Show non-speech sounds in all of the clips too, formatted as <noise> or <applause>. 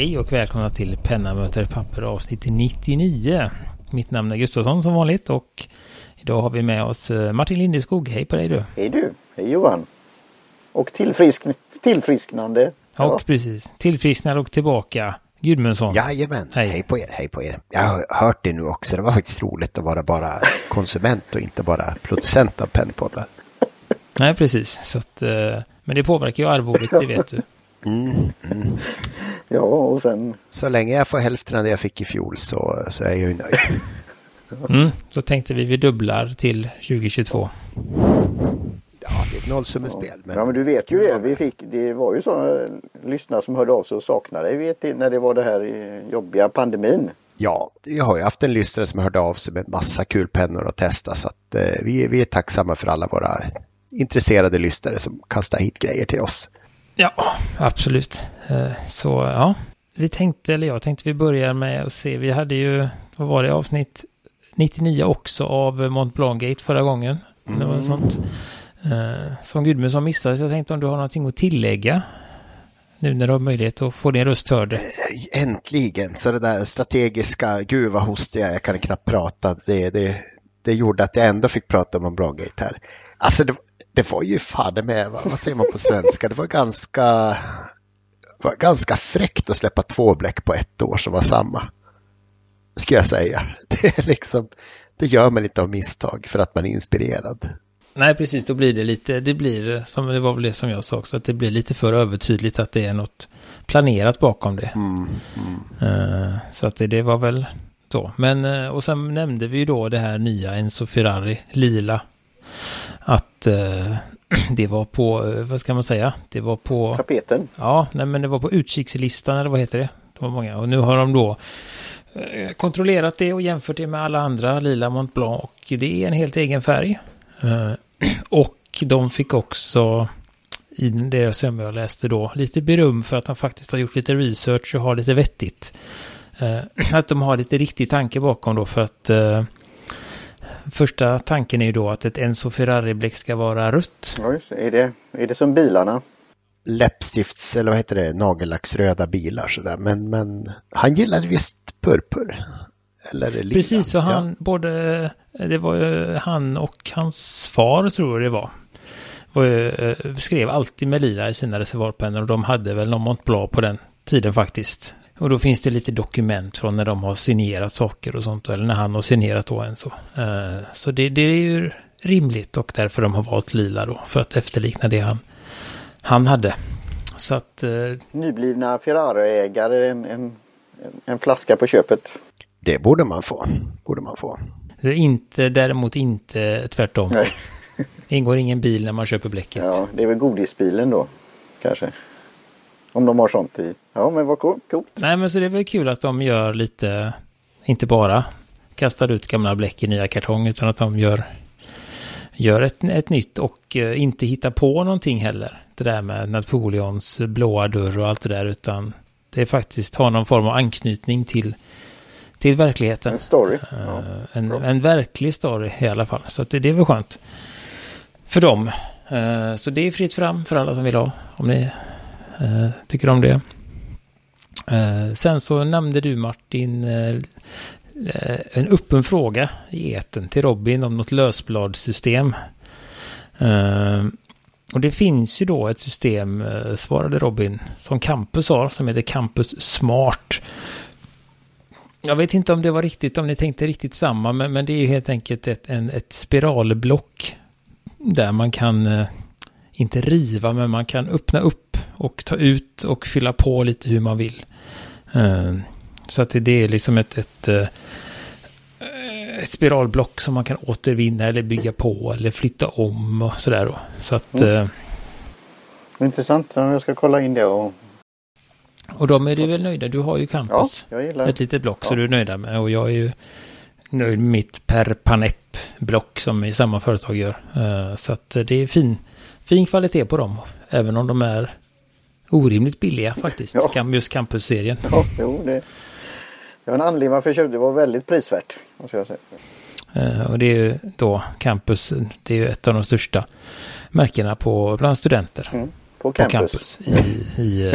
Hej och välkomna till Penna möter papper avsnitt 99. Mitt namn är Gustafsson som vanligt och idag har vi med oss eh, Martin Lindeskog. Hej på dig du! Hej du! Hej Johan! Och tillfrisk tillfrisknande. Ja. Och precis, tillfrisknande och tillbaka. Gudmundsson. Jajamän, hej. hej på er, hej på er. Jag har hört det nu också, det var faktiskt roligt att vara bara <laughs> konsument och inte bara producent av pennpoddar. Nej, precis. Så att, eh, men det påverkar ju arvodet, det vet du. <laughs> <laughs> Mm, mm. Ja, och sen... Så länge jag får hälften av det jag fick i fjol så, så är jag ju nöjd. <laughs> Mm, så tänkte vi vi dubblar till 2022. Ja, det är ett nollsummespel. Men... Ja, men du vet ju det. Vi fick, det var ju sådana lyssnare som hörde av sig och saknade dig vet, när det var det här jobbiga pandemin. Ja, jag har ju haft en lyssnare som hörde av sig med massa kul pennor att testa så att eh, vi, vi är tacksamma för alla våra intresserade lyssnare som kastar hit grejer till oss. Ja, absolut. Eh, så ja, vi tänkte, eller jag tänkte vi börjar med att se, vi hade ju, vad var det, avsnitt 99 också av Mont Blanc Gate förra gången. Mm. Det var mm. sånt eh, som Gudmundsson missade, så jag tänkte om du har någonting att tillägga nu när du har möjlighet att få din röst hörd. Eh, äntligen, så det där strategiska, gud vad hostiga, jag kan knappt prata, det, det, det gjorde att jag ändå fick prata om Blanc Gate här. Alltså det, det var ju fan med, vad säger man på svenska, det var ganska, var ganska fräckt att släppa två bläck på ett år som var samma. Ska jag säga. <laughs> Det är liksom, det gör man inte av misstag för att man är inspirerad. Nej, precis, då blir det lite, det blir, som det var väl det som jag sa också, att det blir lite för övertydligt att det är något planerat bakom det. Mm, mm. Uh, så att det, det, var väl så. Men, uh, och sen nämnde vi ju då det här nya Enzo Ferrari, lila att eh, <clears throat> det var på, eh, vad ska man säga, det var på... Tapeten? Ja, nej men det var på utkikslistan eller vad heter det? Det var många och nu har de då eh, kontrollerat det och jämfört det med alla andra lila Mont Blanc och det är en helt egen färg. Eh, <clears throat> och de fick också i det som jag läste då lite beröm för att de faktiskt har gjort lite research och har lite vettigt. Eh, <clears throat> att de har lite riktig tanke bakom då för att Första tanken är ju då att ett Enzo Ferrari-bläck ska vara rött. Oj, är, det, är det som bilarna? Läppstifts eller vad heter det, nagellacksröda bilar sådär. Men, men han gillade visst purpur. Eller lila. Precis, så han ja. både, det var ju han och hans far tror jag det var. var ju, eh, skrev alltid med lila i sina reservoarpennor och de hade väl någon Mont Blanc på den tiden faktiskt. Och då finns det lite dokument från när de har signerat saker och sånt, eller när han har signerat då en så. Uh, så det, det, är ju rimligt och därför de har valt lila då, för att efterlikna det han, han hade. Så att... Uh, Nyblivna Ferrari-ägare, en, en, en flaska på köpet. Det borde man få. Borde man få. Inte, däremot inte tvärtom. Nej. ingår ingen bil när man köper bläcket. Ja, det är väl godisbilen då, kanske. Om de har sånt i. Ja, men vad coolt. Nej, men så det är väl kul att de gör lite, inte bara kastar ut gamla bläck i nya kartong, utan att de gör, gör ett, ett nytt och uh, inte hittar på någonting heller. Det där med Napoleons blåa dörr och allt det där, utan det är faktiskt har någon form av anknytning till, till verkligheten. En story. Uh, ja, en, en verklig story i alla fall. Så det, det är väl skönt för dem. Uh, så det är fritt fram för alla som vill ha. Om ni Eh, Eh, tycker om det. Eh, sen så nämnde du Martin eh, en öppen fråga i eten till Robin om något lösbladssystem. Och det finns ju då ett system, svarade Robin, som Campus har, som heter Campus Smart. Jag vet inte om det var riktigt, om ni tänkte riktigt samma, men, men det är ju helt enkelt ett, en, ett spiralblock där man kan, inte riva, men man kan öppna upp och ta ut och fylla på lite hur man vill. Eh, så att det är liksom ett, ett, eh, ett spiralblock som man kan återvinna eller bygga på eller flytta om och sådär då. Så att... Mm. Eh, Intressant, jag ska kolla in det och... Och de är du väl nöjda? Du har ju campus. Ja, jag gillar Ett litet block ja. så du är nöjda med. Och jag är ju nöjd med mitt per panep block som i samma företag gör. Så att det är fin, fin kvalitet på dem. Även om de är orimligt billiga faktiskt. Ja. Just campusserien. Ja, jo, det, det var en anledning varför jag köpte. Det var väldigt prisvärt. Måste jag säga. Uh, och det är ju då campus. Det är ju ett av de största märkena på bland studenter. Mm, på campus. På campus i, i uh,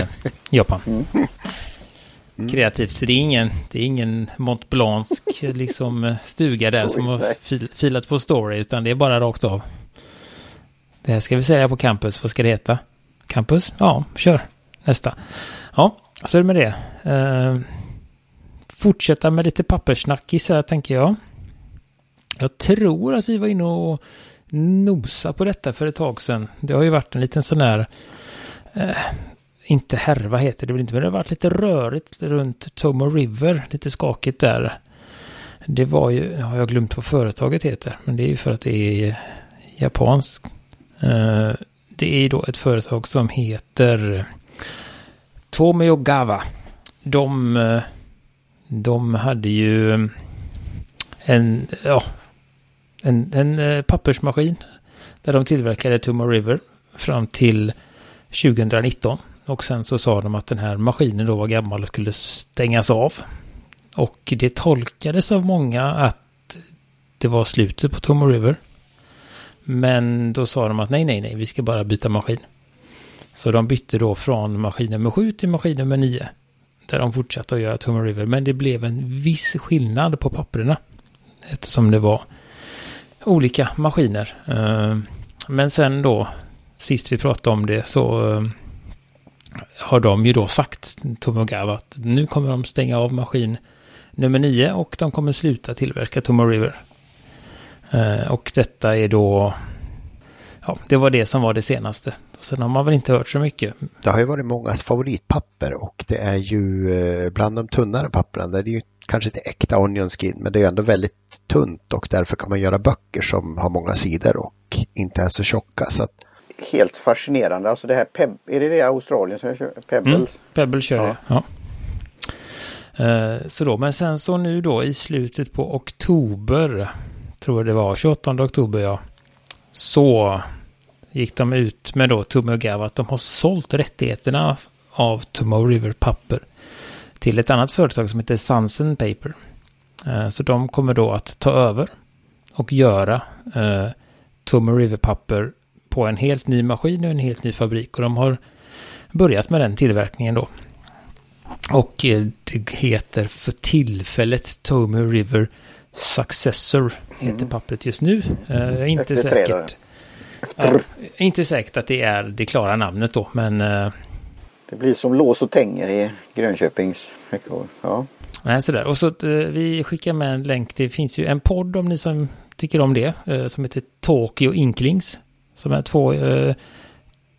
Japan. Mm. mm. kreativt. Så det är ingen, det är ingen Mont Blanc liksom, stuga där som har <laughs> fil, filat på story, utan det är bara rakt av. Det här ska vi säga på campus. Vad ska det heta? Campus? Ja, kör. Nästa. Ja, så är det med det. Eh, fortsätta med lite papperssnackis här tänker jag. Jag tror att vi var inne och nosa på detta för ett tag sedan. Det har ju varit en liten sån här, eh, inte härva heter det väl inte, men det har varit lite rörigt runt Tomo River, lite skakigt där. Det var ju, har jag glömt vad företaget heter, men det är ju för att det är japanskt. Eh, det är ju då ett företag som heter Tomoyogawa. De, eh, de hade ju en, ja, en, en eh, pappersmaskin där de tillverkade Tumor River fram till 2019. Och sen så sa de att den här maskinen då var gammal och skulle stängas av. Och det tolkades av många att det var slutet på Tomo River. Men då sa de att nej, nej, nej, vi ska bara byta maskin. Så de bytte då från maskin nummer 7 till maskin nummer 9. Där de fortsatte att göra Tomb River. Men det blev en viss skillnad på papperna. Eftersom det var olika maskiner. Eh, men sen då, sist vi pratade om det, så eh, har de ju då sagt, Tomogawa, att nu kommer de stänga av maskin nummer 9 och de kommer sluta tillverka Tomo River. Eh, och detta är då, ja, det var det som var det senaste. Sen har man väl inte hört så mycket. Det har ju varit mångas favoritpapper och det är ju bland de tunnare papperna. Det är ju kanske inte äkta onion skin men det är ändå väldigt tunt och därför kan man göra böcker som har många sidor och inte är så tjocka. Så att... Helt fascinerande. Alltså det här Peb är det det Australien som kör? Pebbles? Mm, Pebble kör ja. det. Ja. Uh, så då, men sen så nu då i slutet på oktober, tror det var, 28 oktober ja, så gick de ut med då Tumme att de har sålt rättigheterna av Tomorrow River papper till ett annat företag som heter Sansen Paper. Eh, så de kommer då att ta över och göra eh, River-papper på en helt ny maskin och en helt ny fabrik. Och de har börjat med den tillverkningen då. Och eh, det heter för tillfället Tomo River Successor. Heter mm. pappret just nu. Uh, inte Efter säkert. Uh, inte säkert att det är det klara namnet då, men uh, det blir som lås och tänger i Grönköpings ja. Nej, sådär. Och så uh, vi skickar med en länk. Det finns ju en podd om ni som tycker om det. Uh, som heter Tokyo Inklings. Som är två, uh,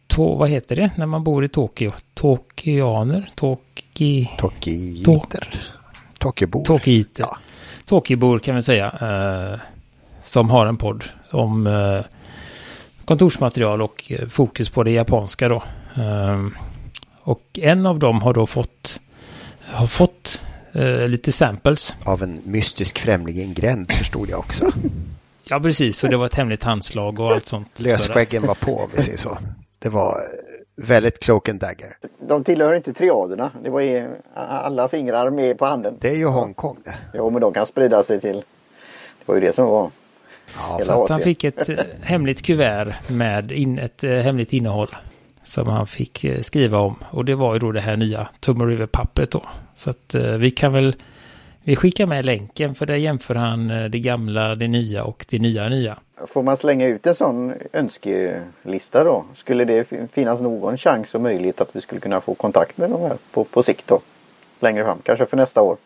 två, vad heter det när man bor i Tokyo? Tokyaner? Toki... Tokiiter. Tokyobor. Tokiiter. Ja. Tokyobor kan vi säga. som har en podd om kontorsmaterial och fokus på det japanska då. Och en av dem har då fått, har fått eh, lite samples. Av en mystisk främling i en gränd förstod jag också. ja, precis. Och det var ett hemligt handslag och allt sånt. Lösskäggen var på, om vi säger så. Det var eh, väldigt cloak and dagger. De tillhör inte triaderna. Det var ju alla fingrar med på handen. Det är ju Hongkong det. Jo, men de kan sprida sig till... Det var ju det som var... Ja, så att han fick ett eh, <laughs> hemligt kuvert med in, ett eh, hemligt innehåll som han fick eh, skriva om. Och det var ju då det här nya Tummo River-pappret då. Så att vi kan väl, vi skickar med länken för där jämför han eh, det gamla, det nya och det nya nya. Får man slänga ut en sån önskelista då? Skulle det finnas någon chans och möjlighet att vi skulle kunna få kontakt med de här på, på sikt då? Längre fram, kanske för nästa år?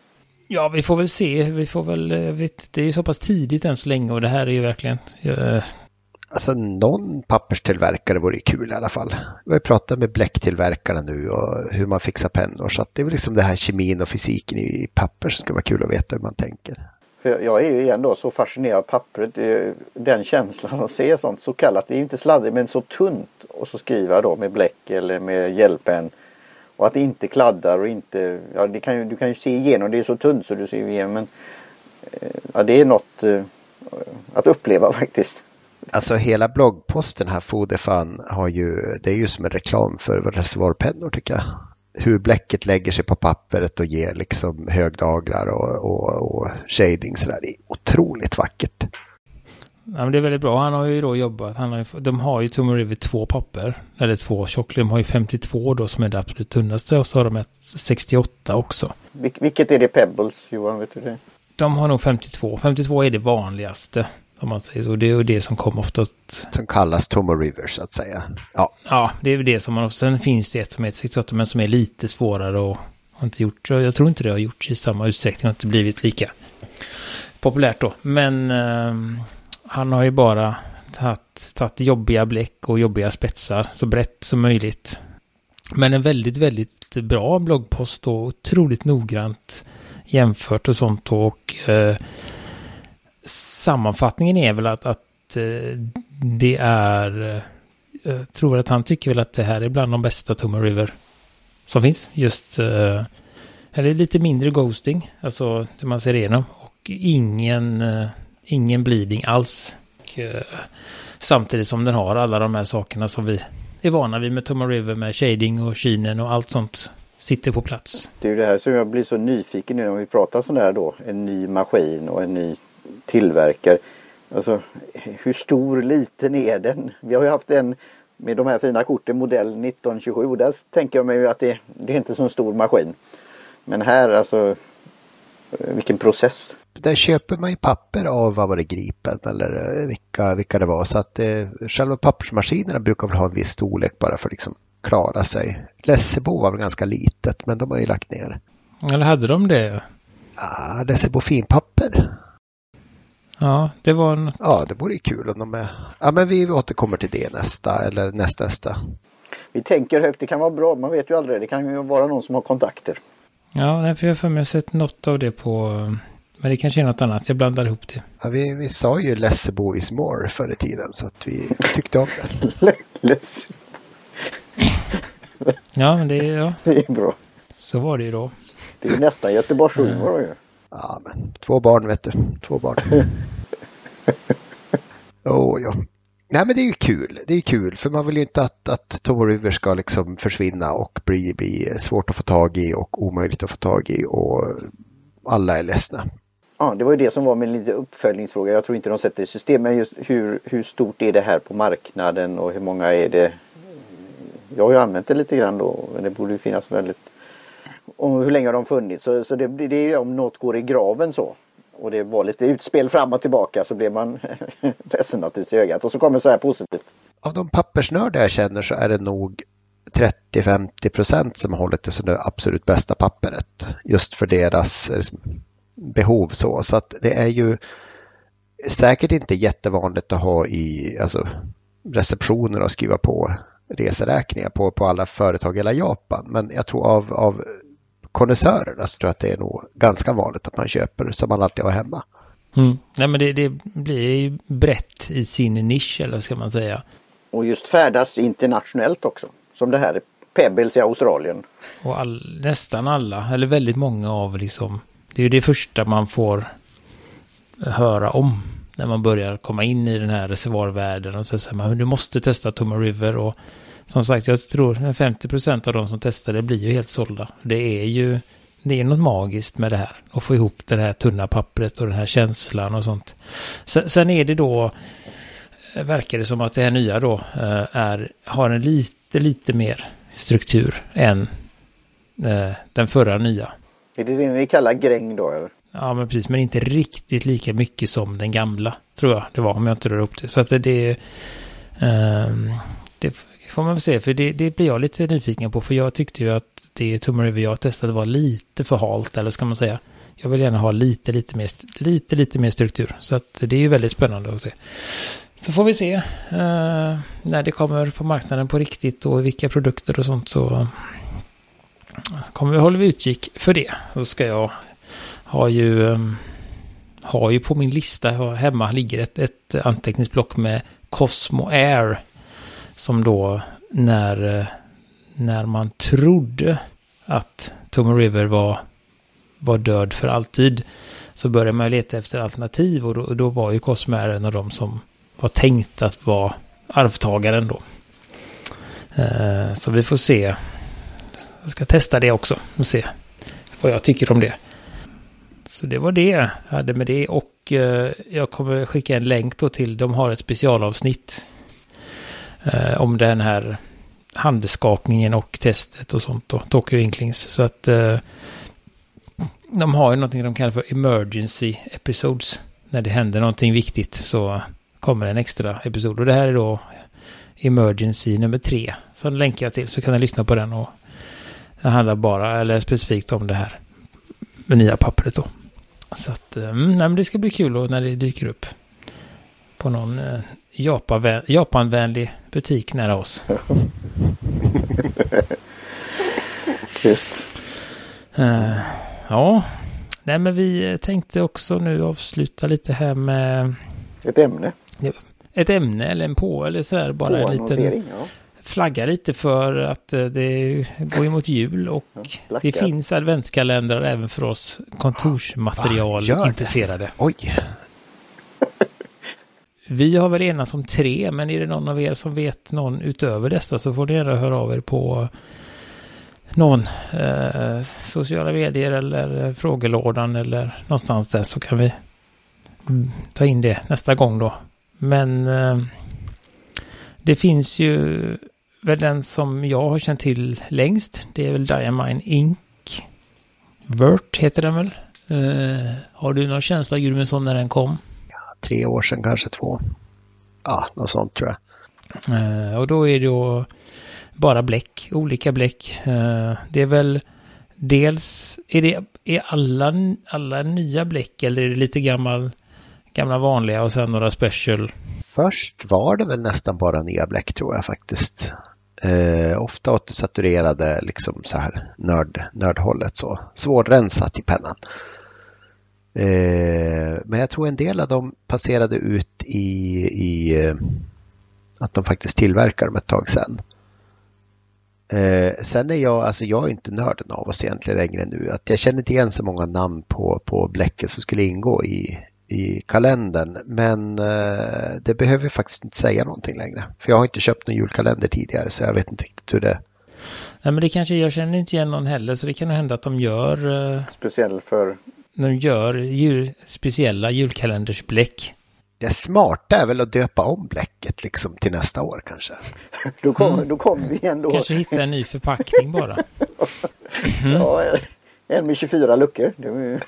Ja, vi får väl se. Vi får väl, det är ju så pass tidigt än så länge och det här är ju verkligen, Alltså någon papperstillverkare vore kul i alla fall. Vi har pratat med bläcktillverkarna nu och hur man fixar pennor. Så det är väl liksom det här kemin och fysiken i papper som ska vara kul att veta hur man tänker. För jag är ju igen då så fascinerad av pappret. Den känslan att se sånt så kallat. Det är ju inte sladdrigt men så tunt. Och så skriva då med bläck eller med hjälpen. Och att det inte kladdar och inte. Ja, det kan ju, du kan ju se igenom. Det är så tunt så du ser igenom. Men eh, ja, det är något eh, att uppleva <laughs> faktiskt. Alltså hela bloggposten här, Fodefan, har ju, det är ju som en reklam för reservoarpennor tycker jag. Hur bläcket lägger sig på pappret och ger liksom högdagrar och, och, och shading sådär. Det är otroligt vackert. Ja, men det är väldigt bra. Han har ju då jobbat. Han har ju, de har ju Tumor River två papper. Eller två tjocklek. De har ju 52 då som är det absolut tunnaste. Och så har de ett 68 också. Vil vilket är det Pebbles Johan? Vet du det? De har nog 52. 52 är det vanligaste. Om man säger så. Det är ju det som kommer oftast. Som kallas Tomo River så att säga. Ja. Ja, det är väl det som man... Sen finns det ett som är 68 men som är lite svårare och har inte gjort. Jag tror inte det har gjorts i samma utsträckning. och inte blivit lika populärt då. Men eh, han har ju bara tagit, tagit jobbiga bläck och jobbiga spetsar så brett som möjligt. Men en väldigt, väldigt bra bloggpost och otroligt noggrant jämfört och sånt. Och eh, sammanfattningen är väl att, att eh, det är... Jag tror att han tycker väl att det här är bland de bästa Tomb River som finns. Just... Eller lite mindre ghosting, alltså det man ser igenom. Och ingen, ingen bleeding alls. Och, samtidigt som den har alla de här sakerna som vi är vana vid med Tomb River med shading och shinen och allt sånt sitter på plats. Det är ju det här som jag blir så nyfiken nu när vi pratar sådär då. En ny maskin och en ny tillverkare. Alltså hur stor liten är den? Vi har ju haft en med de här fina korten modell 1927 och där tänker jag mig att det, det är inte så stor maskin. Men här alltså vilken process. Där köper man ju papper av, vad var det, Gripen eller vilka, vilka det var. Så att eh, själva pappersmaskinerna brukar väl ha en viss storlek bara för att liksom klara sig. Lessebo var väl ganska litet men de har ju lagt ner. Eller hade de det? Ah, Lessebo finpapper. Ja, det var en... Ja, det vore ju kul om de är... Ja, men vi återkommer till det nästa eller nästa nästa. Vi tänker högt, det kan vara bra, man vet ju aldrig. Det kan ju vara någon som har kontakter. Ja, nej, för jag har för mig sett något av det på... Men det kanske är något annat, jag blandar ihop det. Ja, vi, vi sa ju Lessebo is more förr i tiden så att vi tyckte om det. <laughs> Less. Ja, men det är... Ja, Det är bra. så var det ju då. Det är nästan Göteborgshumor ju. Ja, men två barn vet du. Två barn. <laughs> oh, ja. Nej, men det är ju kul. Det är kul för man vill ju inte att, att River ska liksom försvinna och bli, bli svårt att få tag i och omöjligt att få tag i och alla är ledsna. Ja, det var ju det som var min lite uppföljningsfråga. Jag tror inte de sätter i system, men just hur, hur stort är det här på marknaden och hur många är det? Jag har ju använt det lite grann då, men det borde ju finnas väldigt... Och hur länge har de funnits? Så, så det, det är ju om något går i graven så. Och det var lite utspel fram och tillbaka så blev man <laughs> ledsen naturligtvis i ögat. Och så kommer så här positivt. Av de pappersnördar jag känner så är det nog 30-50 procent som har hållit det som det absolut bästa papperet. Just för deras eh, behov så. Så att det är ju säkert inte jättevanligt att ha i alltså, receptioner och skriva på reseräkningar på, på alla företag i hela Japan. Men jag tror av, av konnässörerna så tror jag att det är nog ganska vanligt att man köper som man alltid har hemma. Mm. Nej, men det, det blir ju brett i sin nisch, eller vad ska man säga. Och just färdas internationellt också. Som det här Pebbles i Australien. Och all, nästan alla, eller väldigt många av liksom, det är ju det första man får höra om när man börjar komma in i den här reservoarvärlden och så säger man du måste testa Tomo River och som sagt jag tror 50 procent av de som testar det blir ju helt sålda. Det är ju det är något magiskt med det här att få ihop det här tunna pappret och den här känslan och sånt. Sen, är det då verkar det som att det här nya då är, har en lite, lite mer struktur än eh, den förra nya. Är det det ni kallar gräng då eller? Ja, men precis, men inte riktigt lika mycket som den gamla, tror jag det var, om jag inte rör upp det. Så att det, det, um, det får man väl se, för det, det blir jag lite nyfiken på, för jag tyckte ju att det Tumor River jag testade var lite för halt, eller ska man säga. Jag vill gärna ha lite, lite mer, lite, lite mer struktur. Så att det är ju väldigt spännande att se. Så får vi se uh, när det kommer på marknaden på riktigt och vilka produkter och sånt så eh, kommer vi hålla utkik för det. Då ska jag ha ju, um, har ju på min lista hemma ligger ett, ett anteckningsblock med Cosmo Air. Som då när, eh, när man trodde att Tom River var, var död för alltid. Så började man leta efter alternativ och då, då var ju Cosmo en av de som var tänkt att vara arvtagaren då. Eh, så vi får se. Jag ska testa det också och se vad jag tycker om det. Så det var det jag hade med det och eh, jag kommer skicka en länk då till, de har ett specialavsnitt eh, om den här handskakningen och testet och sånt då, Tokyo Inklings. Så att eh, de har ju någonting de kallar för emergency episodes. När det händer någonting viktigt så kommer en extra episod och det här är då emergency nummer tre. Så den länkar jag till så kan ni lyssna på den och det handlar bara eller specifikt om det här med nya pappret då. Så att, eh, mm, nej, men det ska bli kul när det dyker upp på någon eh, Japanvän, Japanvänlig butik nära oss. Visst. Uh, ja, nej men vi tänkte också nu avsluta lite här med Ett ämne. ett ämne eller en på eller så här bara en liten. Ja. flagga lite för att eh, det går emot jul och Ja, det finns adventskalendrar även för oss Va, gör kontorsmaterial det? intresserade. Oj, vi har väl enats om tre, men är det någon av er som vet någon utöver dessa så får ni gärna höra av er på någon eh, sociala medier eller eh, frågelådan eller någonstans där så kan vi mm, ta in det nästa gång då. Men eh, det finns ju väl den som jag har känt till längst. Det är väl Diamine Inc. Vert heter den väl. Eh, har du någon känsla Gudmundsson när den kom? Tre år sedan kanske två. Ja, något sånt tror jag. Eh, och då är det då bara bläck, olika bläck. Eh, det är väl dels, är det är alla, alla nya bläck eller är det lite gammal, gamla vanliga och sen några special? Först var det väl nästan bara nya bläck tror jag faktiskt. Eh, ofta återsaturerade liksom så här nörd, nördhållet så. Svårrensat i pennan. Eh, men jag tror en del av dem passerade ut i, i eh, att de faktiskt tillverkar dem ett tag sedan. Eh, sen är jag, alltså jag är inte nörden av oss egentligen längre nu. Att jag känner inte igen så många namn på, på bläcket som skulle ingå i, i kalendern. Men eh, det behöver jag faktiskt inte säga någonting längre. För jag har inte köpt någon julkalender tidigare så jag vet inte riktigt hur det Nej men det kanske, jag känner inte igen någon heller så det kan nog hända att de gör, eh, Speciell för de gör jul, speciella julkalendersbläck. Det smarta är väl att döpa om bläcket liksom till nästa år kanske. Då kommer då kom vi igen då. Kanske hitta en ny förpackning bara. <laughs> Ja, en med 24 luckor. Det var ju-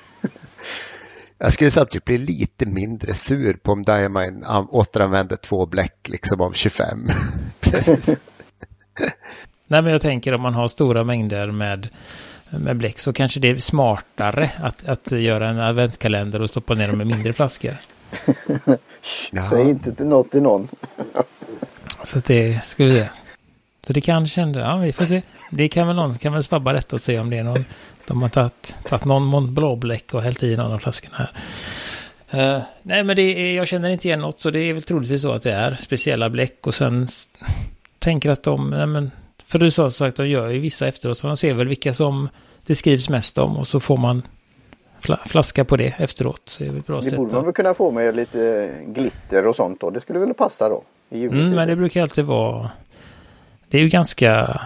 Jag skulle samtidigt bli lite mindre sur på om Diamine an- återanvände två bläck liksom av 25. <laughs> Precis. <laughs> Nej, men jag tänker om man har stora mängder med, med bläck så kanske det är smartare att, att göra en adventskalender och stoppa ner dem med mindre flaskor. <laughs> Shh, Ja. Säg inte till något till någon. <laughs> Så att det skulle det. Så det kanske ändå, ja vi får se. Det kan väl någon kan väl svabba detta och se om det är någon. De har tagit, tagit någon Mont Blanc-bläck och hällt i någon av flaskorna här. Eh, nej men det är, jag känner inte igen något så det är väl troligtvis så att det är speciella bläck och sen tänker att de, nej men, för du sa så att de gör ju vissa efteråt så de ser väl vilka som det skrivs mest om och så får man fla, flaska på det efteråt. Så det är väl ett bra Det sätt borde man väl kunna få med lite glitter och sånt då. Det skulle väl passa då. Mm, men det brukar alltid vara, det är ju ganska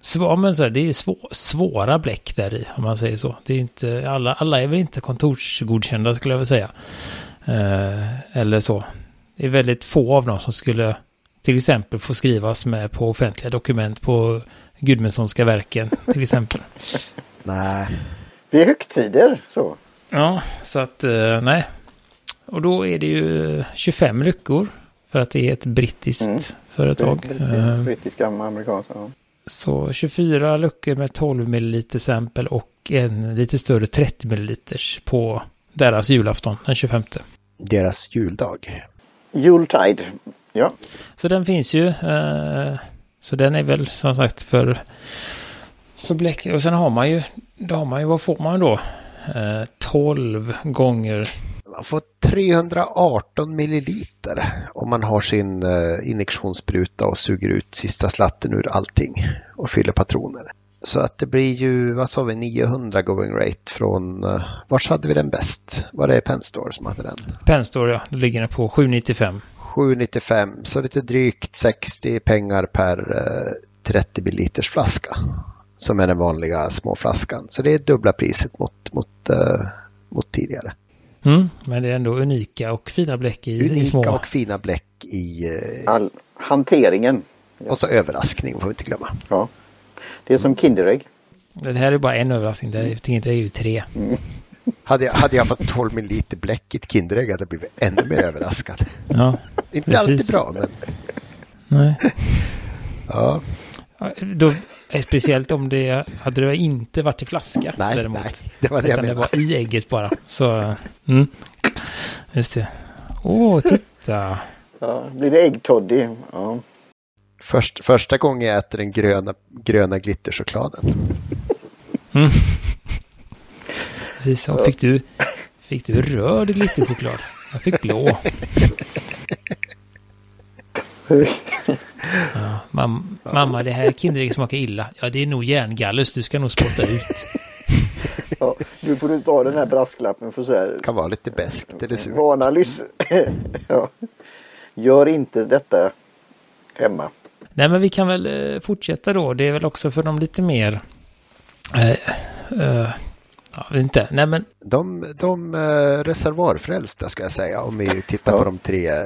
svår, men så här, det är svå, svåra bläck där i om man säger så. Det är inte, alla, alla är väl inte kontorsgodkända skulle jag vilja säga. Eh, eller så. Det är väldigt få av dem som skulle till exempel få skrivas med på offentliga dokument på Gudmundssonska verken till exempel. <laughs> Nej, Vid högtider så. Ja, så att eh, nej. Och då är det ju 25 luckor för att det är ett brittiskt Mm. företag. Eh, Brittiska, amerikanska. Ja. Så 24 luckor med 12 ml sample och en lite större 30 ml på deras julafton den 25. deras juldag. Yuletide. Ja. Så den finns ju. Eh, så den är väl som sagt för, för bläck. Och sen har man ju, då har man ju, vad får man då? Eh, 12 gånger Man får 318 milliliter om man har sin eh, injektionsspruta och suger ut sista slatten ur allting och fyller patroner. Så att det blir ju, vad sa vi, 900 going rate från, vars hade vi den bäst? Var det Penn Store som hade den? Penstore, ja. Det ligger den på 795. 795, så lite drygt 60 pengar per eh, 30 milliliters flaska. Som är den vanliga småflaskan. Så det är dubbla priset mot, mot eh, mot tidigare. Mm, men det är ändå unika och fina bläck i, unika i små. och fina bläck i... Eh, All hanteringen. och så överraskning får vi inte glömma. Ja. Det är som Kinderägg. Det här är bara en överraskning. Det är, det är ju tre. Hade jag, hade jag fått 12 milliliter bläck i ett Kinderägg hade jag blivit ännu mer överraskad. Ja, Inte Precis. alltid bra, men nej. ja. Då, eh, speciellt om det hade det inte varit i flaska Nej, däremot. nej, det var det jag Utan det menade. var i ägget bara. Så, mm. Just det. Åh, titta. Ja, blir det äggtoddy? Ja. Först, första gången jag äter den gröna, gröna glitterchokladen. Mm. Precis, och fick du, fick du röd glitterchoklad? Jag fick blå. Ja, mam, mamma, det här Kinderägg smakar illa. Ja, det är nog järngallus. Du ska nog spotta ut. Ja, nu får du ta den här brasklappen för så här. Kan vara lite beskt eller surt. Varna lys. <laughs> ja. Gör inte detta hemma. Nej, men vi kan väl eh, fortsätta då. Det är väl också för de lite mer... Eh, eh, ja, inte. Nej, men De, de eh, reservoarfrälsta ska jag säga om vi tittar Ja. på de tre eh,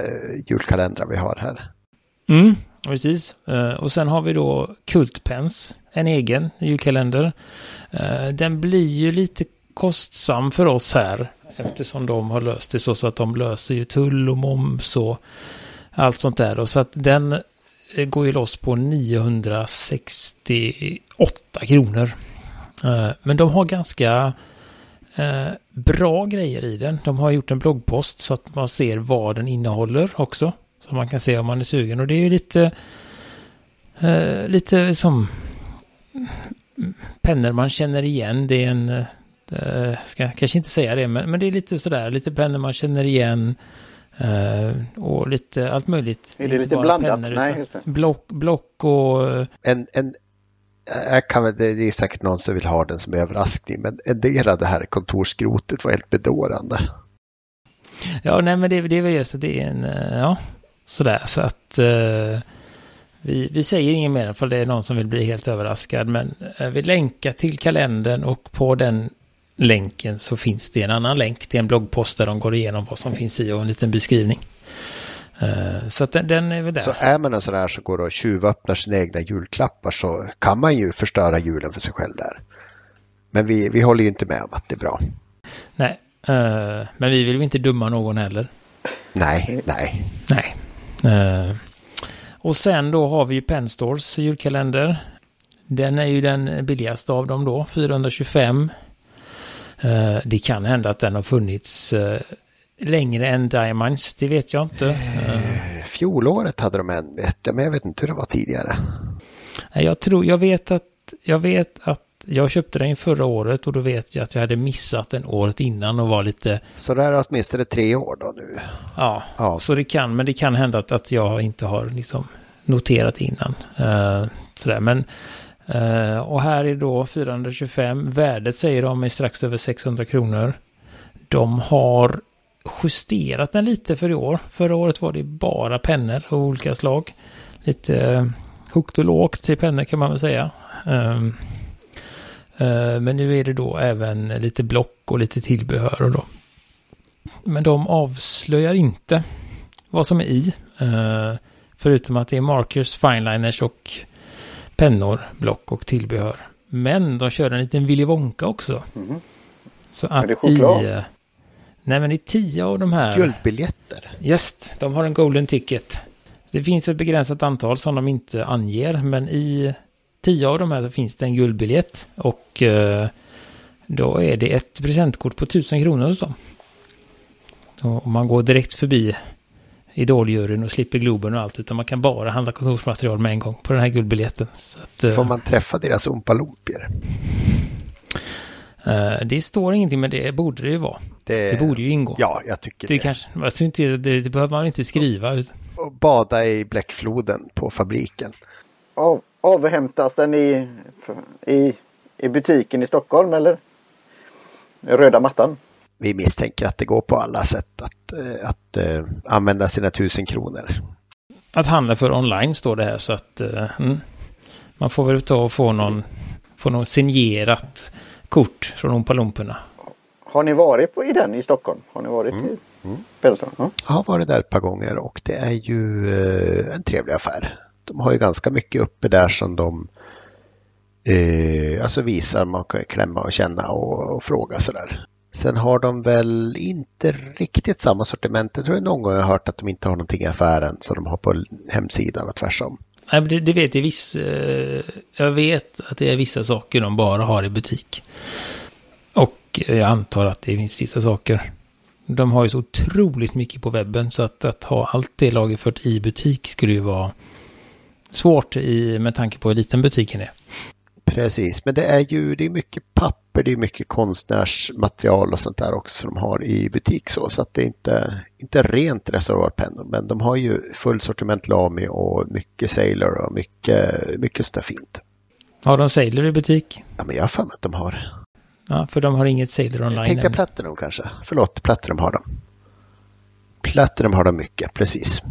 julkalendrar vi har här. Mm, precis. Eh, och sen har vi då Kultpens, en egen julkalender. Den blir ju lite kostsam för oss här eftersom de har löst det så, så att de löser ju tull och moms och allt sånt där. Och så att den går ju loss på 968 kronor. Eh, men de har ganska eh, bra grejer i den. De har gjort en bloggpost så att man ser vad den innehåller också. Som man kan se om man är sugen. Och det är ju lite, eh, lite som pennor man känner igen. Det är en, ska kanske inte säga det, men, men det är lite sådär, lite pennor man känner igen. Eh, och lite allt möjligt. Är det Inte lite blandat? pennor, Nej, just det. Block, block och... En, en, jag kan väl, det är säkert någon som vill ha den som överraskning, men en del av det här kontorsskrotet var helt bedårande. Ja, nej men det, det är väl just att det är en, eh, ja, sådär så att eh, vi, vi säger inget mer för det är någon som vill bli helt överraskad. Men eh, vi länkar till kalendern och på den länken så finns det en annan länk till en bloggpost där de går igenom vad som finns i och en liten beskrivning. Eh, så den, den är väl där. Så är man en sån här som går och tjuvöppnar sina egna julklappar så kan man ju förstöra julen för sig själv där. Men vi, vi håller ju inte med om att det är bra. Nej, eh, men vi vill ju inte dumma någon heller. Nej, nej. Nej. Eh, och sen då har vi ju Penstores julkalender. Den är ju den billigaste av dem då, 425. Eh, det kan hända att den har funnits längre än Diamonds, det vet jag inte. Eh, Fjolåret hade de en, vet jag, men jag vet inte hur det var tidigare. jag tror, jag vet att, jag vet att jag köpte den förra året och då vet jag att jag hade missat den året innan och var lite, Så det är åtminstone tre år då nu. ja, Ja, Så det kan, men det kan hända att, att jag inte har liksom noterat innan. Uh, sådär, men eh, och här är då 425. Värdet säger de är strax över 600 kronor. De har justerat den lite för i år. Förra året var det bara pennor av olika slag. Lite uh, högt och lågt till pennor kan man väl säga. Ehm, eh, men nu är det då även lite block och lite tillbehör och då. Men de avslöjar inte vad som är i. eh, förutom att det är markers, fineliners och pennor, block och tillbehör. Men de kör en liten Willy Wonka också. Mhm. Så att Är det choklad? i... Nej men i tio av de här... guldbiljetter. Just, de har en golden ticket. Det finns ett begränsat antal som de inte anger, men i tio av de här så finns det en guldbiljett. Och eh, då är det ett presentkort på tusen kronor hos dem. Om man går direkt förbi Idoljuryn och slipper Globen och allt, utan man kan bara handla kontorsmaterial med en gång på den här guldbiljetten. Så att, eh, Får man träffa deras ompalompier? Eh, det står ingenting, men det borde det ju vara. Det, Det borde ju ingå. Ja, jag tycker Det, det. kanske, jag tror inte, det, det behöver man inte skriva. Och bada i bläckfloden på fabriken. Av, avhämtas den i, i, i butiken i Stockholm eller? Röda mattan? Vi misstänker att det går på alla sätt att, eh, att eh, använda sina tusen kronor. att handla för online står det här så att mm, man får väl ta och få någon, få någon signerat kort från Ompalumporna. Har ni varit på, i den i Stockholm? Har ni varit Mm. i Mm. Bellström? Ja. Jag har varit där ett par gånger och det är ju eh, en trevlig affär. De har ju ganska mycket uppe där som de eh, alltså visar, man kan klämma och känna och, och fråga sådär. Sen har de väl inte riktigt samma sortiment. Jag tror jag någon gång jag har hört att de inte har någonting i affären som de har på hemsidan och tvärsom. Nej, det, det vet jag viss, eh, Jag vet att det är vissa saker de bara har i butik. Och jag antar att det finns vissa saker. De har ju så otroligt mycket på webben så att, att ha allt det lagerfört i butik skulle ju vara svårt i, med tanke på hur liten butiken är. Precis, men det är ju det är mycket papper, det är mycket konstnärsmaterial och sånt där också som de har i butik så, så att det är inte, inte rent reservoarpennor, men de har ju full sortiment Lamy och mycket Sailor och mycket, mycket sånt där fint. Har de Sailor i butik? Ja, men jag har för mig att de har. Ja, för de har inget Sailor online Tänkte jag. Platinum kanske? Förlåt, Platinum har de. Platinum har de mycket, precis.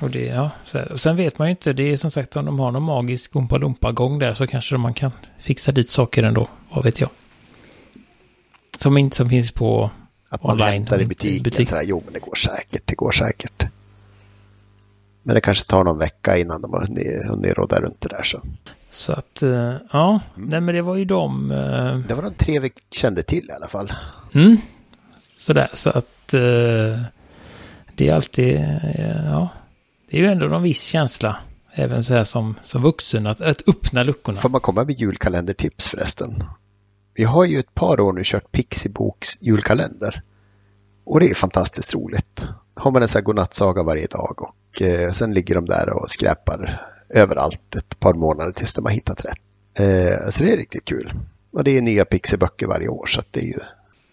Och, det, ja, så och sen vet man ju inte, det är som sagt om de har någon magisk Oompa-Loompa-gång där så kanske man kan fixa dit saker ändå, vad vet jag. Som inte som finns på Att man Online väntar i butiken. butik. Sådär, jo, men det går säkert. Det går säkert. Men det kanske tar någon vecka innan de har hunnit, hunnit råda runt det där. Så. Så att, eh, ja, Mm. nej men det var ju de. eh, Det var de tre vi kände till i alla fall. Mm. Sådär, så att eh, det är alltid, ja, det är ju ändå någon viss känsla. Även så här som, som vuxen, att, att öppna luckorna. Får man komma med julkalendertips förresten? Vi har ju ett par år nu kört Pixieboks julkalender. Och det är fantastiskt roligt. Har man en sån här godnattsaga varje dag och eh, sen ligger de där och skräpar överallt ett par månader tills de har hittat rätt. Eh, så det är riktigt kul. Och det är nya Pixiböcker varje år så att det är ju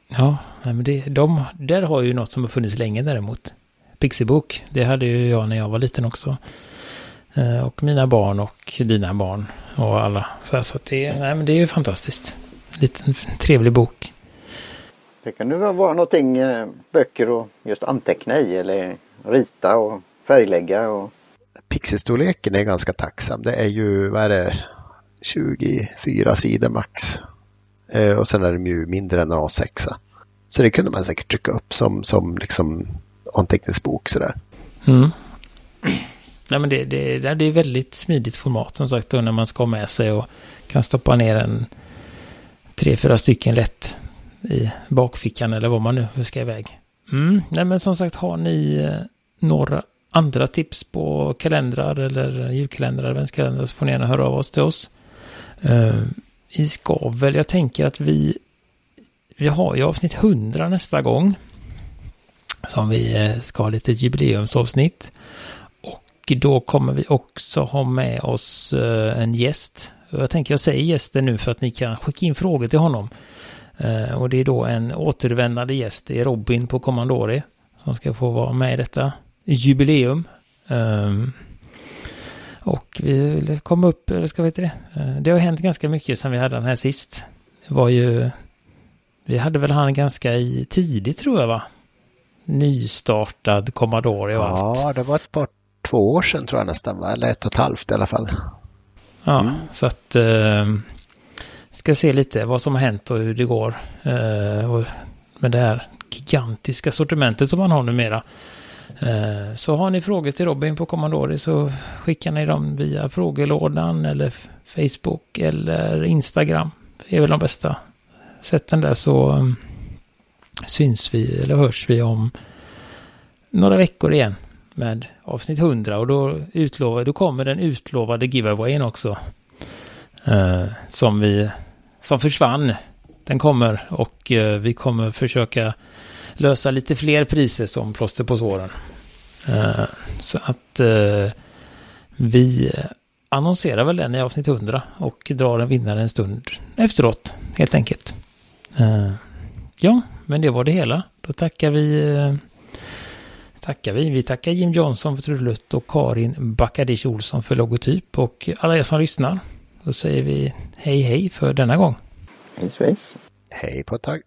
Ja, nej, men det, de, där har ju något som har funnits länge däremot. Pixiebok, det hade ju jag när jag var liten också. Eh, och mina barn och dina barn och alla. Så, här, så att det, nej, men det är ju fantastiskt. Liten trevlig bok. Det kan ju vara någonting, eh, böcker och just anteckna i eller rita och färglägga. Och... Pixistorleken är ganska tacksam. Det är ju, vad är det, 24 sidor max. Eh, och sen är de ju mindre än en A6. Så det kunde man säkert trycka upp som, som liksom anteckningsbok sådär. Mm. Nej, men det, det, det är väldigt smidigt format som sagt då när man ska ha med sig och kan stoppa ner en tre, fyra stycken lätt i bakfickan eller vad man nu ska iväg. Mm. Nej, men som sagt, har ni eh, några andra tips på kalendrar eller julkalendrar, adventskalendrar så får ni gärna höra av oss till oss. Uh, vi ska väl, jag tänker att vi, vi har ju avsnitt 100 nästa gång. Som vi eh, ska ha lite jubileumsavsnitt. Och då kommer vi också ha med oss eh, en gäst. Jag tänker jag säger gästen nu för att ni kan skicka in frågor till honom. Eh, och det är då en återvändande gäst, det är Robin på Commandori Som ska få vara med i detta jubileum. Ehm, och vi vill komma upp, eller ska vi heta det? Det har hänt ganska mycket sedan vi hade den här sist. Det var ju, vi hade väl han ganska i tidigt tror jag va? Nystartad Commodore och allt. Ja, det var ett par, två år sedan tror jag nästan, va? eller ett och ett halvt i alla fall. Ja, Mm. så att eh, ska se lite vad som har hänt och hur det går. Eh, och med det här gigantiska sortimentet som man har numera. Eh, så har ni frågor till Robin på Commodore så skickar ni dem via frågelådan eller Facebook eller Instagram. Det är väl de bästa sätten där så mm, syns vi eller hörs vi om några veckor igen med avsnitt 100 och då, utlovar, då kommer den utlovade giveawayen också. Eh, som vi, som försvann. Den kommer och eh, vi kommer försöka lösa lite fler priser som plåster på såren. Eh, så att eh, vi annonserar väl den i avsnitt 100 och drar en vinnare en stund efteråt helt enkelt. Eh. Ja, men det var det hela. Då tackar vi eh, tackar vi. Vi tackar Jim Johnson för trudelutt och Karin Bakadish Olsson för logotyp och alla er som lyssnar. Då säger vi hej hej för denna gång. Hej svejs. Hej på ett tag.